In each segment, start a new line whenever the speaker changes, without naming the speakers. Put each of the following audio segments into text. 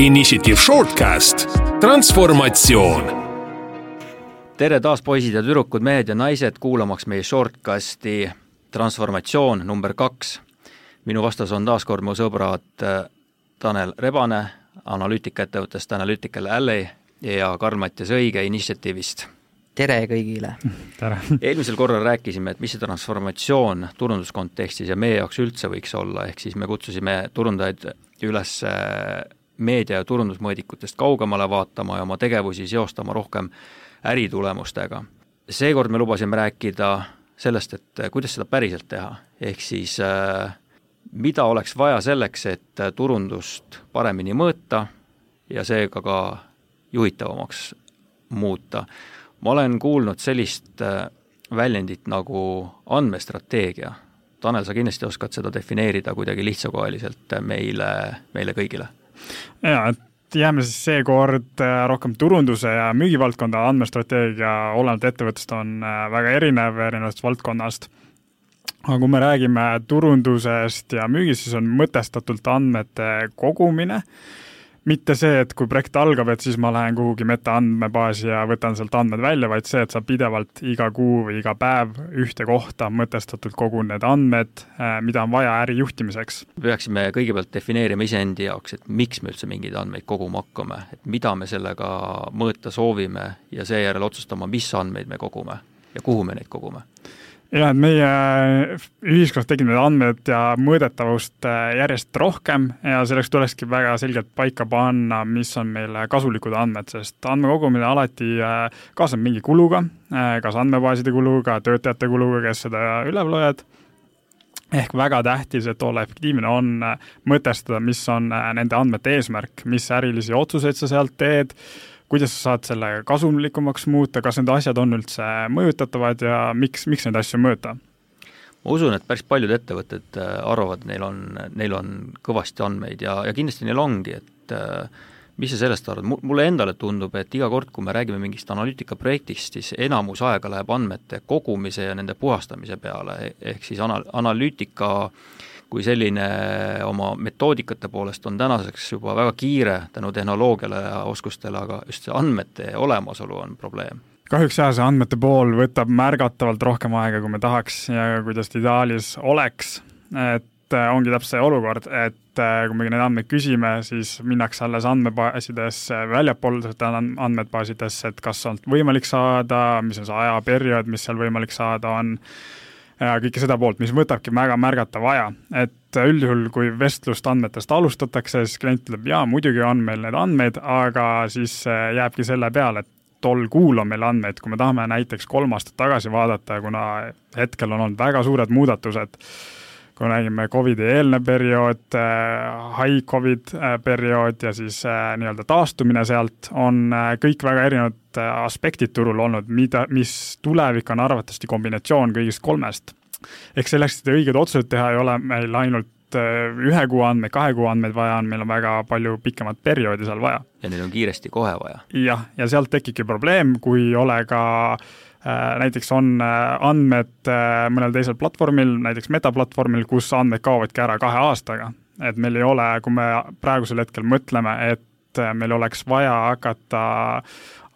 Initiative Shortcast, transformatsioon.
tere taas, poisid ja tüdrukud, mehed ja naised, kuulamaks meie Shortcasti Transformatsioon number kaks. minu vastas on taas kord mu sõbrad äh, Tanel Rebane analüütikaettevõttest Analytical Alley ja Karl-Mattias Õige Initiative'ist
tere kõigile!
tere!
eelmisel korral rääkisime, et mis see transformatsioon turunduskontekstis ja meie jaoks üldse võiks olla, ehk siis me kutsusime turundajaid üles äh, meedia- ja turundusmõõdikutest kaugemale vaatama ja oma tegevusi seostama rohkem äritulemustega. seekord me lubasime rääkida sellest, et äh, kuidas seda päriselt teha, ehk siis äh, mida oleks vaja selleks, et turundust paremini mõõta ja seega ka juhitavamaks muuta. ma olen kuulnud sellist väljendit nagu andmestrateegia. Tanel, sa kindlasti oskad seda defineerida kuidagi lihtsakoeliselt meile, meile kõigile
jaa, et jääme siis seekord äh, rohkem turunduse ja müügivaldkonda, andmestrateegia olenevalt ettevõttest on äh, väga erinev erinevast valdkonnast. aga kui me räägime turundusest ja müügist, siis on mõtestatult andmete kogumine mitte see, et kui projekt algab, et siis ma lähen kuhugi metaandmebaasi ja võtan sealt andmed välja, vaid see, et sa pidevalt iga kuu või iga päev ühte kohta mõtestatult kogun need andmed, äh, mida on vaja äri juhtimiseks.
peaksime kõigepealt defineerima iseendi jaoks, et miks me üldse mingeid andmeid koguma hakkame, et mida me sellega mõõta soovime ja seejärel otsustama, mis andmeid me kogume ja kuhu me neid kogume
jah, et meie ühiskonnas tekib need andmed ja mõõdetavust äh, järjest rohkem ja selleks tulekski väga selgelt paika panna, mis on meile kasulikud andmed, sest andmekogumine alati äh, kaasneb mingi kuluga, äh, kas andmebaaside kuluga, töötajate kuluga, kes seda üleval hoiavad, ehk väga tähtis, et olla efektiivne, on mõtestada, mis on nende andmete eesmärk, mis ärilisi otsuseid sa sealt teed, kuidas sa saad selle kasumlikumaks muuta, kas need asjad on üldse mõjutatavad ja miks, miks neid asju mõõta?
ma usun, et päris paljud ettevõtted äh, arvavad, neil on, neil on kõvasti andmeid ja, ja kindlasti neil ongi, et äh, mis sa sellest arvad, mulle endale tundub, et iga kord, kui me räägime mingist analüütikaprojektist, siis enamus aega läheb andmete kogumise ja nende puhastamise peale, ehk siis ana-, analüütika äh, kui selline oma metoodikate poolest on tänaseks juba väga kiire tänu tehnoloogiale ja oskustele, aga just see andmete olemasolu on probleem.
kahjuks jah, see andmete pool võtab märgatavalt rohkem aega, kui me tahaks ja kuidas ideaalis oleks, et äh, ongi täpselt see olukord, et äh, kui me neid andmeid küsime, siis minnakse alles andmebaasidesse, väljapoolsete andmebaasidesse, et kas on võimalik saada, mis on see ajaperiood, mis seal võimalik saada on ja kõike seda poolt, mis võtabki väga märgatav aja, et üldjuhul, kui vestlust andmetest alustatakse, siis klient ütleb, jaa, muidugi on meil need andmeid, aga siis jääbki selle peale, et tol kuul on meil andmeid, kui me tahame näiteks kolm aastat tagasi vaadata, kuna hetkel on olnud väga suured muudatused, kui räägime Covidi eelne periood, äh, high Covid äh, periood ja siis äh, nii-öelda taastumine sealt, on kõik väga erinevad aspektid turul olnud, mida, mis tulevik on arvatavasti kombinatsioon kõigist kolmest. ehk selleks, et õiged otsused teha, ei ole meil ainult ühe kuu andmeid, kahe kuu andmeid vaja on, meil on väga palju pikemat perioodi seal vaja.
ja neid on kiiresti kohe vaja.
jah, ja sealt tekibki probleem, kui ei ole ka Äh, näiteks on äh, andmed äh, mõnel teisel platvormil, näiteks metaplatvormil, kus andmed kaovadki ära kahe aastaga. et meil ei ole, kui me praegusel hetkel mõtleme, et meil oleks vaja hakata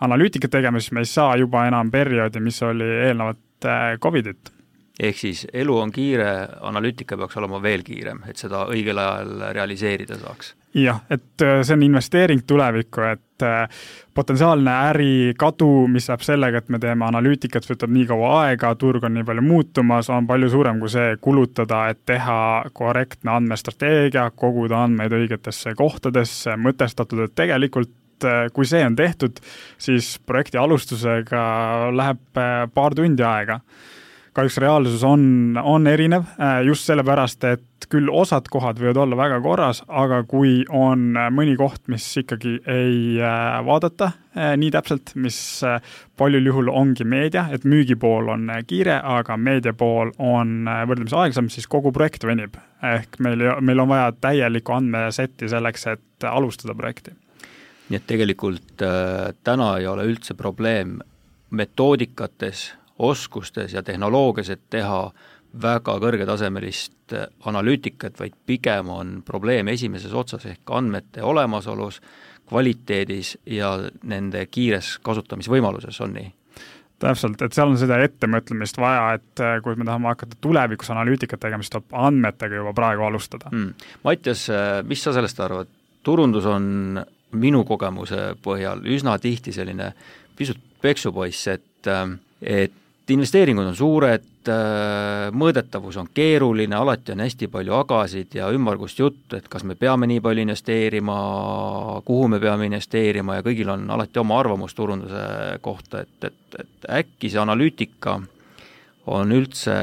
analüütikat tegema, siis me ei saa juba enam perioodi, mis oli eelnevat Covidit
ehk siis elu on kiire, analüütika peaks olema veel kiirem, et seda õigel ajal realiseerida saaks.
jah, et äh, see on investeering tulevikku, et äh, potentsiaalne ärikadu, mis läheb sellega, et me teeme analüütikat, võtab nii kaua aega, turg on nii palju muutumas, on palju suurem kui see kulutada, et teha korrektne andmestrateegia, koguda andmeid õigetesse kohtadesse, mõtestatud, et tegelikult äh, kui see on tehtud, siis projekti alustusega läheb paar tundi aega kahjuks reaalsus on, on erinev äh, just sellepärast, et küll osad kohad võivad olla väga korras, aga kui on mõni koht, mis ikkagi ei äh, vaadata äh, nii täpselt, mis paljul juhul ongi meedia, et müügipool on kiire, aga meedia pool on võrdlemisi aeglasem, siis kogu projekt venib. ehk meil, meil on vaja täielikku andmesetti selleks, et alustada projekti.
nii et tegelikult äh, täna ei ole üldse probleem metoodikates oskustes ja tehnoloogias, et teha väga kõrgetasemelist analüütikat, vaid pigem on probleem esimeses otsas ehk andmete olemasolus, kvaliteedis ja nende kiires kasutamisvõimaluses, on nii?
täpselt, et seal on seda ettemõtlemist vaja, et äh, kui me tahame hakata tulevikus analüütikat tegema, siis tuleb andmetega juba praegu alustada.
Mm.. Mattias, äh, mis sa sellest arvad, turundus on minu kogemuse põhjal üsna tihti selline pisut peksupoiss, et, et investeeringud on suured, äh, mõõdetavus on keeruline, alati on hästi palju agasid ja ümmargust juttu, et kas me peame nii palju investeerima, kuhu me peame investeerima ja kõigil on alati oma arvamus turunduse kohta, et, et, et äkki see analüütika on üldse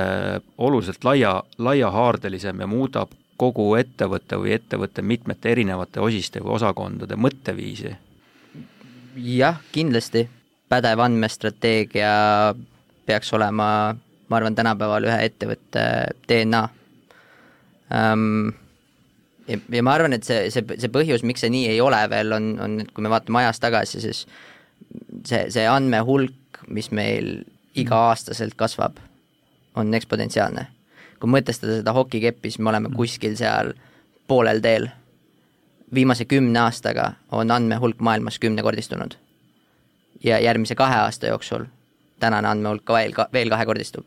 oluliselt laia, laiahaardelisem ja muudab kogu ettevõtte või ettevõtte mitmete erinevate osiste või osakondade mõtteviisi?
jah, kindlasti, pädev andmestrateegia peaks olema, ma arvan, tänapäeval ühe ettevõtte DNA ähm,. ja, ja ma arvan, et see, see, see põhjus, miks see nii ei ole veel, on, on, et kui me vaatame ajas tagasi, siis see, see andmehulk, mis meil iga-aastaselt kasvab, on eksponentsiaalne. kui mõtestada seda hokikeppi, siis me oleme mm. kuskil seal poolel teel. viimase kümne aastaga on andmehulk maailmas kümnekordistunud. ja järgmise kahe aasta jooksul tänane andmehulk ka veel, veel kahekordistub.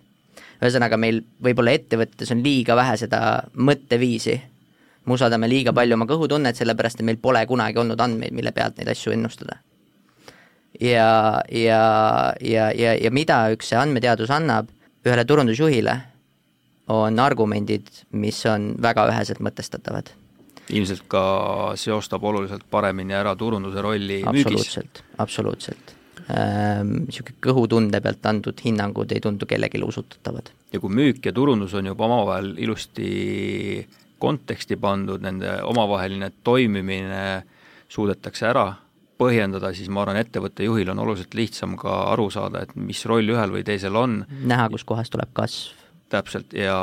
ühesõnaga, meil võib-olla ettevõttes on liiga vähe seda mõtteviisi, me usaldame liiga palju oma kõhutunnet, sellepärast et meil pole kunagi olnud andmeid, mille pealt neid asju ennustada. ja, ja, ja, ja, ja mida üks see andmeteadus annab ühele turundusjuhile, on argumendid, mis on väga üheselt mõtestatavad
ilmselt ka seostab oluliselt paremini ära turunduse rolli
absoluutselt, müügis. absoluutselt, absoluutselt niisugune ehm, kõhutunde pealt antud hinnangud ei tundu kellelegi usutatavad.
ja kui müük ja turundus on juba omavahel ilusti konteksti pandud, nende omavaheline toimimine suudetakse ära põhjendada, siis ma arvan, ettevõtte juhil on oluliselt lihtsam ka aru saada, et mis roll ühel või teisel on.
näha, kuskohast tuleb kasv.
täpselt, ja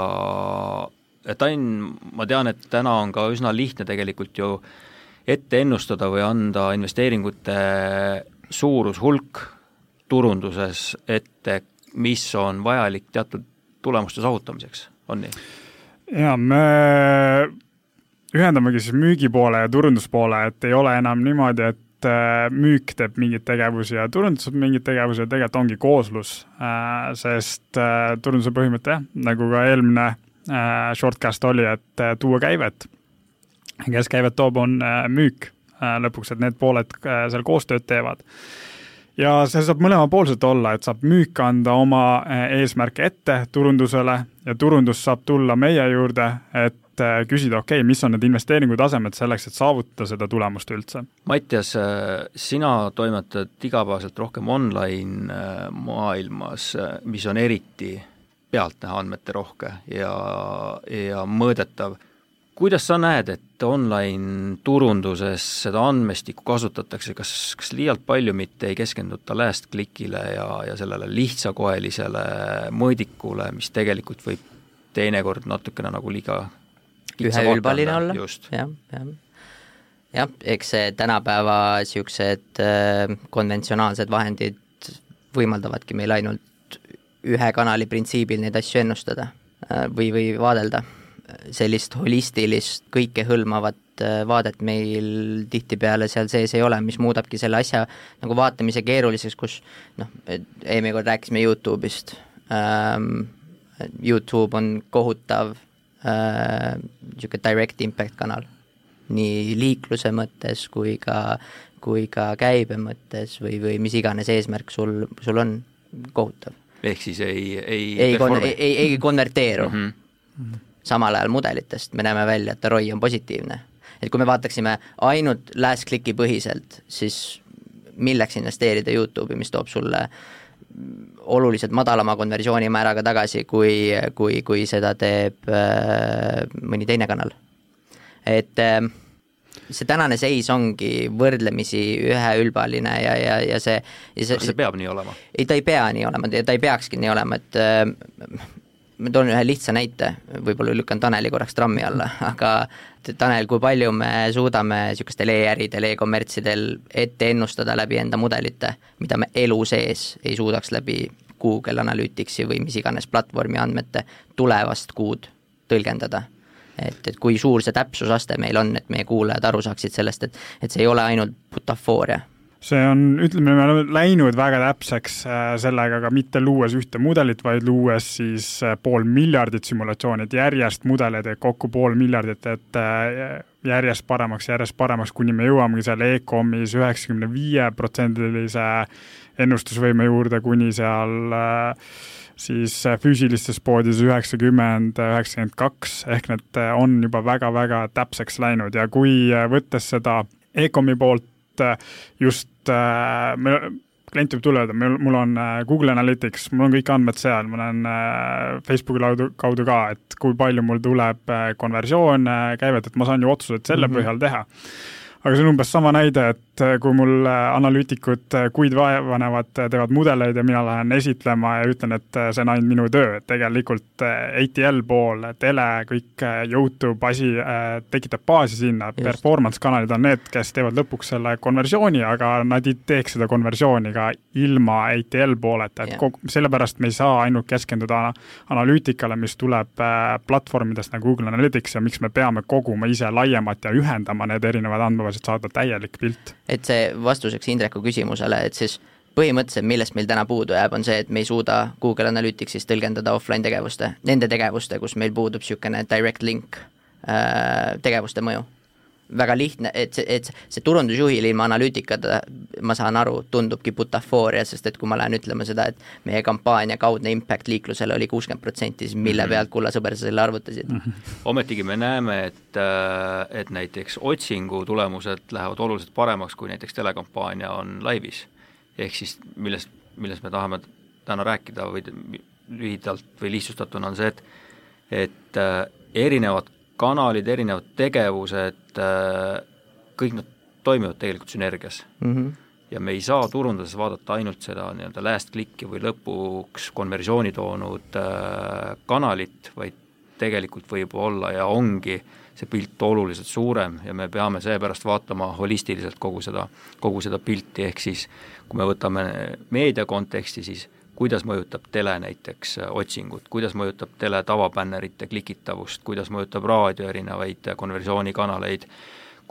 Tainn, ma tean, et täna on ka üsna lihtne tegelikult ju ette ennustada või anda investeeringute suurus, hulk turunduses ette, mis on vajalik teatud tulemuste saavutamiseks, on nii?
jaa, me ühendamegi siis müügipoole ja turunduspoole, et ei ole enam niimoodi, et äh, müük teeb mingeid tegevusi ja turundus teeb mingeid tegevusi ja tegelikult ongi kooslus, äh, sest äh, turunduse põhimõte jah, nagu ka eelmine shortcast oli, et tuua käivet. kes käivet toob, on müük lõpuks, et need pooled äh, seal koostööd teevad. ja see saab mõlemapoolselt olla, et saab müük anda oma äh, eesmärke ette turundusele ja turundus saab tulla meie juurde, et küsida, okei okay,, mis on need investeeringutasemed selleks, et saavutada seda tulemust üldse.
Mattias, sina toimetad igapäevaselt rohkem online maailmas, mis on eriti pealtnäha andmete rohke ja, ja mõõdetav kuidas sa näed, et online turunduses seda andmestikku kasutatakse, kas, kas liialt palju mitte ei keskenduta last click'ile ja, ja sellele lihtsakoelisele mõõdikule, mis tegelikult võib teinekord natukene nagu liiga
üheülbaline olla, jah, jah. jah, eks see tänapäeva niisugused äh, konventsionaalsed vahendid võimaldavadki meil ainult ühe kanali printsiibil neid asju ennustada äh, või, või vaadelda sellist holistilist, kõikehõlmavat äh, vaadet meil tihtipeale seal sees ei ole, mis muudabki selle asja nagu vaatamise keeruliseks, kus noh, eelmine kord rääkisime Youtube'ist ähm,, Youtube on kohutav niisugune äh, direct impact kanal, nii liikluse mõttes kui ka, kui ka käibe mõttes või, või mis iganes eesmärk sul, sul on, kohutav.
ehk siis ei, ei
ei, kon-, ei, ei, ei konverteeru mm. -hmm samal ajal mudelitest me näeme välja, et ROI on positiivne. et kui me vaataksime ainult last click'i põhiselt, siis milleks investeerida Youtube'i, mis toob sulle oluliselt madalama konversioonimääraga tagasi, kui, kui, kui seda teeb äh, mõni teine kanal. et äh, see tänane seis ongi võrdlemisi üheülbaline ja, ja, ja see ja
see, kas see peab nii olema?
ei, ta ei pea nii olema, ta ei peakski nii olema, et äh, ma toon ühe lihtsa näite, võib-olla lükkan Taneli korraks trammi alla, aga Tanel, kui palju me suudame niisugustel e-äridel e, e-kommertsidel ette ennustada läbi enda mudelite, mida me elu sees ei suudaks läbi Google Analyticsi või mis iganes platvormi andmete tulevast kuud tõlgendada? Et, et kui suur see täpsusaste meil on, et meie kuulajad aru saaksid sellest, et, et see ei ole ainult butafooria
see on, ütleme, me oleme läinud väga täpseks äh, sellega, aga mitte luues ühte mudelit, vaid luues siis äh, pool miljardit simulatsiooni, et järjest mudeleid, et kokku pool miljardit, et äh, järjest paremaks, järjest paremaks, kuni me jõuamegi seal e-komis üheksakümne viie protsendilise ennustusvõime juurde, kuni seal siis füüsilistes poodides üheksakümmend, üheksakümmend kaks, ehk need on juba väga-väga täpseks läinud. Ja kui võttes seda e-komi poolt just äh, me, klient võib tulla öelda, mul, mul on äh, Google Analytics, mul on kõik andmed seal, ma näen äh, Facebooki kaudu, kaudu ka, et kui palju mul tuleb konversioone, käivet, et ma saan ju otsused selle mm -hmm. põhjal teha aga see on umbes sama näide, et äh, kui mul äh, analüütikud äh, kuid vaeva näevad, teevad mudeleid ja mina lähen esitlema ja ütlen, et see on ainult minu töö, et tegelikult ATL pool, tele, kõik Youtube asi tekitab baasi sinna, performance kanalid on need, kes teevad lõpuks selle konversiooni, aga nad ei teeks seda konversiooni ka ilma ATL pooleta, et kogu, sellepärast me ei saa ainult keskenduda analüütikale, mis tuleb platvormidest nagu Google Analytics ja miks me peame koguma ise laiemalt ja ühendama need erinevad tavaliselt saada täielik pilt.
Et see vastuseks Indreku küsimusele, et siis põhimõtteliselt, millest meil täna puudu jääb, on see, et me ei suuda Google Analyticsis tõlgendada offline tegevuste, nende tegevuste, kus meil puudub niisugune direct link äh, tegevuste mõju väga lihtne, et see, et see turundusjuhil ilma analüütikata, ma saan aru, tundubki butafooria, sest et kui ma lähen ütlema seda, et meie kampaania kaudne impact liiklusele oli kuuskümmend protsenti, siis mille mhm. pealt, kulla sõber, sa selle arvutasid?
-hmm. ometigi me näeme, et, äh, et näiteks otsingu tulemused lähevad oluliselt paremaks, kui näiteks telekampaania on laivis. ehk siis millest, millest me tahame täna rääkida või lühidalt või lihtsustatuna on see, et et äh, erinevad kanalid, erinevad tegevused, äh, kõik nad toimivad tegelikult sünergias mm. -hmm. ja me ei saa turundades vaadata ainult seda nii-öelda last click'i või lõpuks konversiooni toonud äh, kanalit, vaid tegelikult võib olla ja ongi see pilt oluliselt suurem ja me peame seepärast vaatama holistiliselt kogu seda, kogu seda pilti, ehk siis kui me võtame meedia konteksti, siis kuidas mõjutab tele näiteks äh, otsingut, kuidas mõjutab tele tavabännerite klikitavust, kuidas mõjutab raadio erinevaid äh, konversioonikanaleid,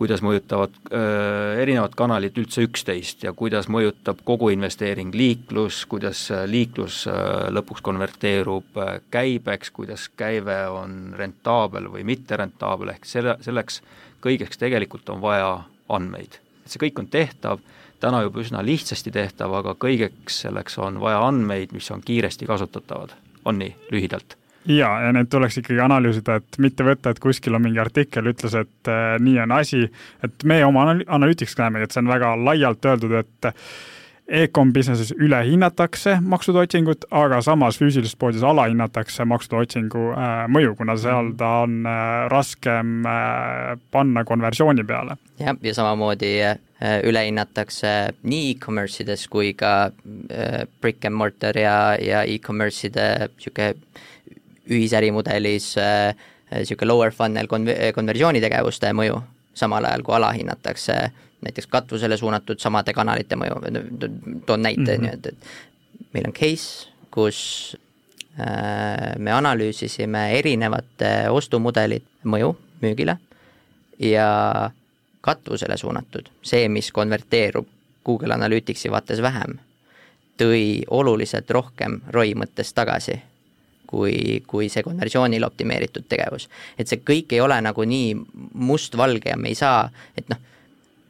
kuidas mõjutavad öö, äh, erinevad kanalid üldse üksteist ja kuidas mõjutab kogu investeering liiklus, kuidas liiklus öö, lõpuks konverteerub käibeks, kuidas käive on rentaabel või mitte rentaabel, ehk selle, selleks kõigeks tegelikult on vaja andmeid. Et see kõik on tehtav täna juba üsna lihtsasti tehtav, aga kõigeks selleks on vaja andmeid, mis on kiiresti kasutatavad. on nii, lühidalt?
jaa, ja need tuleks ikkagi analüüsida, et mitte võtta, et kuskil on mingi artikkel, ütles, et äh, nii on asi, et meie oma analüütikas näemegi, et see on väga laialt öeldud, et e-com business'is ülehinnatakse maksude otsingut, aga samas füüsilises poodis alahinnatakse maksude otsingu äh, mõju, kuna seal ta on äh, raskem äh, panna konversiooni peale.
jah, ja samamoodi ülehinnatakse nii e-commerce ides kui ka brick and mortar ja, ja e-commerce'ide niisugune ühisärimudelis niisugune lower funnel konv-, konversioonitegevuste mõju, samal ajal kui alahinnatakse äh, näiteks katvusele suunatud samade kanalite mõju, toon näite mm, -hmm. nii et, et meil on case, kus äh, me analüüsisime erinevate ostumudelite mõju müügile ja katvusele suunatud, see, mis konverteerub Google Analyticsi vaates vähem, tõi oluliselt rohkem ROI mõttes tagasi kui, kui see konversioonile optimeeritud tegevus. et see kõik ei ole nagu nii mustvalge ja me ei saa, et noh,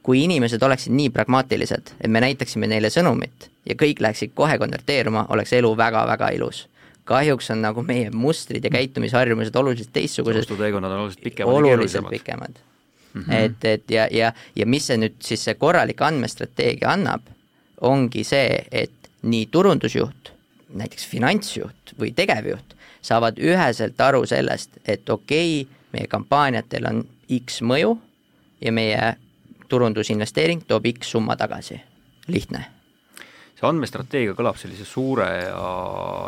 kui inimesed oleksid nii pragmaatilised, et me näitaksime neile sõnumit ja kõik läheksid kohe konverteeruma, oleks elu väga-väga ilus. kahjuks on nagu meie mustrid ja käitumisharjumused oluliselt teistsugused.
ostuteekonnad on oluliselt pikemad
oluliselt pikemad mm. -hmm. et, et ja, ja, ja mis see nüüd siis see korralik andmestrateegia annab, ongi see, et nii turundusjuht, näiteks finantsjuht või tegevjuht saavad üheselt aru sellest, et okei okay,, meie kampaaniatel on X mõju ja meie turundusinvesteering toob X summa tagasi, lihtne.
see andmestrateegia kõlab sellise suure ja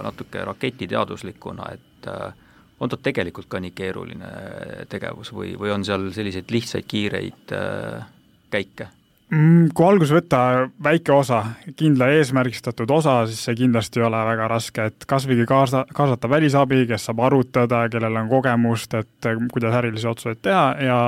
natuke raketiteaduslikuna, et äh, on ta tegelikult ka nii keeruline tegevus või, või on seal selliseid lihtsaid, kiireid äh, käike?
Mm, kui alguses võtta väike osa, kindla eesmärgistatud osa, siis see kindlasti ei ole väga raske, et kasvõi kaasa, kaasata välisabi, kes saab arutada, kellel on kogemust, et eh, kuidas ärilisi otsuseid teha ja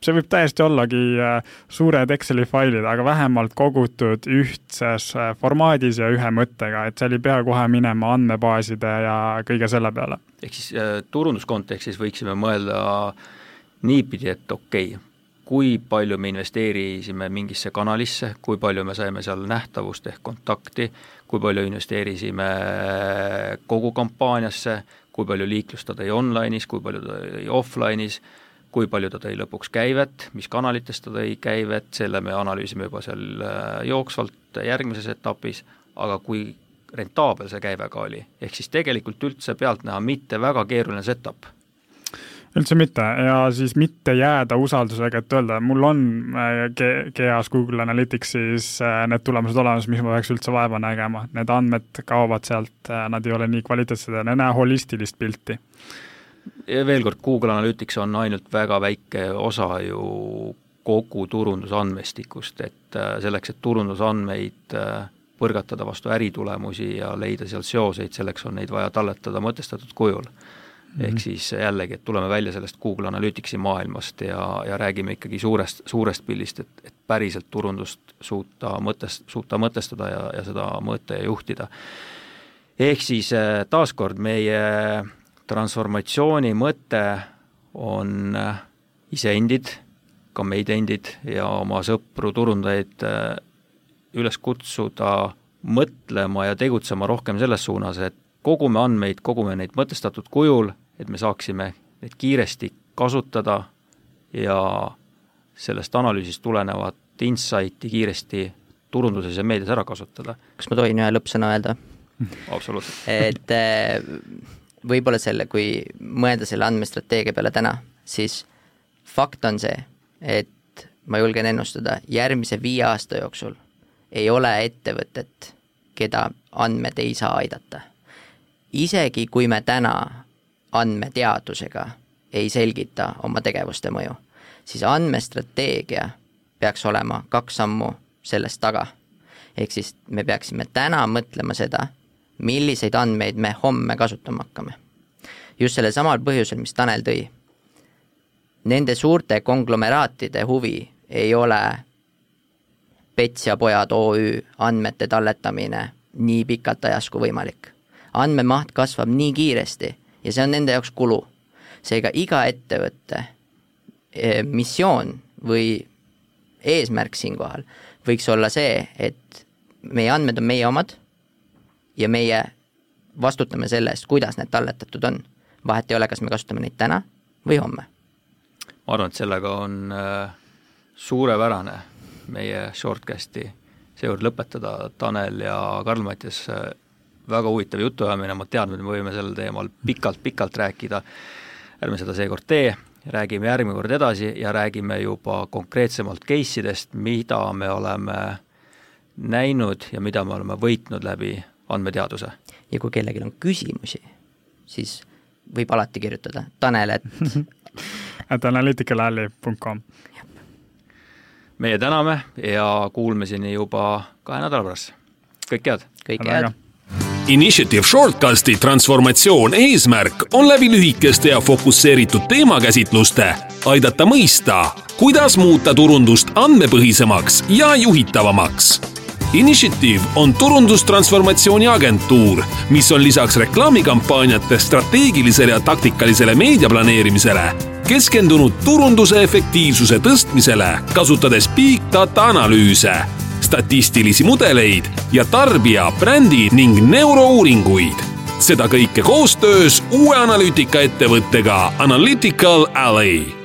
see võib täiesti ollagi eh, suured Exceli failid, aga vähemalt kogutud ühtses eh, formaadis ja ühe mõttega, et seal ei pea kohe minema andmebaaside ja kõige selle peale.
ehk siis turunduskontekstis võiksime mõelda niipidi, et okei okay,, kui palju me investeerisime mingisse kanalisse, kui palju me saime seal nähtavust ehk kontakti, kui palju investeerisime kogu kampaaniasse, kui palju liiklust ta tõi online'is, kui palju ta tõi offline'is, kui palju ta tõi lõpuks käivet, mis kanalitest ta tõi käivet, selle me analüüsime juba seal äh, jooksvalt järgmises etapis, aga kui rentaabel see käive ka oli, ehk siis tegelikult üldse pealtnäha mitte väga keeruline setup
üldse mitte. Ja siis mitte jääda usaldusega, et öelda, mul on äh, Google Analyticsis äh, need tulemused olemas, mis ma peaks üldse vaeva nägema, need andmed kaovad sealt, äh, nad ei ole nii kvaliteetsed ja ei näe holistilist pilti.
veel kord, Google Analytics on ainult väga väike osa ju kogu turundusandmestikust, et selleks, et turundusandmeid põrgatada vastu äritulemusi ja leida sealt seoseid, selleks on neid vaja talletada mõtestatud kujul Mm -hmm. ehk siis jällegi, et tuleme välja sellest Google Analyticsi maailmast ja, ja räägime ikkagi suurest, suurest pildist, et, et päriselt turundust suuta mõtest-, suuta mõtestada ja, ja seda mõõta ja juhtida. ehk siis äh, taaskord meie transformatsiooni mõte on äh, iseendid, ka meid endid ja oma sõpru, turundajaid äh, üles kutsuda mõtlema ja tegutsema rohkem selles suunas, et kogume andmeid, kogume neid mõtestatud kujul et me saaksime neid kiiresti kasutada ja sellest analüüsist tulenevat insight'i kiiresti turunduses ja meedias ära kasutada.
kas ma tohin ühe lõppsõna öelda?
absoluutselt.
et eh, võib-olla selle, kui mõelda selle andmestrateegia peale täna, siis fakt on see, et ma julgen ennustada, järgmise viie aasta jooksul ei ole ettevõtet, keda andmed ei saa aidata. isegi kui me täna andmeteadusega ei selgita oma tegevuste mõju, siis andmestrateegia peaks olema kaks sammu sellest taga. ehk siis me peaksime täna mõtlema seda, milliseid andmeid me homme kasutama hakkame. just sellel samal põhjusel, mis Tanel tõi. Nende suurte konglomeraatide huvi ei ole Pets ja pojad OÜ andmete talletamine nii pikalt ajas kui võimalik. andmemaht kasvab nii kiiresti ja see on nende jaoks kulu. seega iga ettevõtte eh, missioon või eesmärk siinkohal võiks olla see, et meie andmed on meie omad ja meie vastutame selle eest, kuidas need talletatud on. vahet ei ole, kas me kasutame neid täna või homme.
ma arvan, et sellega on äh, suurepärane meie shortcast'i seekord lõpetada, Tanel ja Karl-Mattias äh, väga huvitav jutuajamine, ma tean, et me võime sel teemal pikalt-pikalt rääkida, ärme seda seekord tee, räägime järgmine kord edasi ja räägime juba konkreetsemalt case idest, mida me oleme näinud ja mida me oleme võitnud läbi andmeteaduse.
ja kui kellelgi on küsimusi, siis võib alati kirjutada Tanel, et
et analyticalalley.com.
meie täname ja kuulmiseni juba kahe nädala pärast. kõike head!
kõike head!
Initiative Shortcasti transformatsioon eesmärk on läbi lühikeste ja fokusseeritud teemakäsitluste aidata mõista, kuidas muuta turundust andmepõhisemaks ja juhitavamaks. Initiative on turundustransformatsiooni agentuur, mis on lisaks reklaamikampaaniate strateegilisele ja taktikalisele meediaplaneerimisele keskendunud turunduse efektiivsuse tõstmisele, kasutades big data analüüse statistilisi mudeleid ja tarbija, brändi ning neurouuringuid. seda kõike koostöös uue analüütikaettevõttega Analytical Alley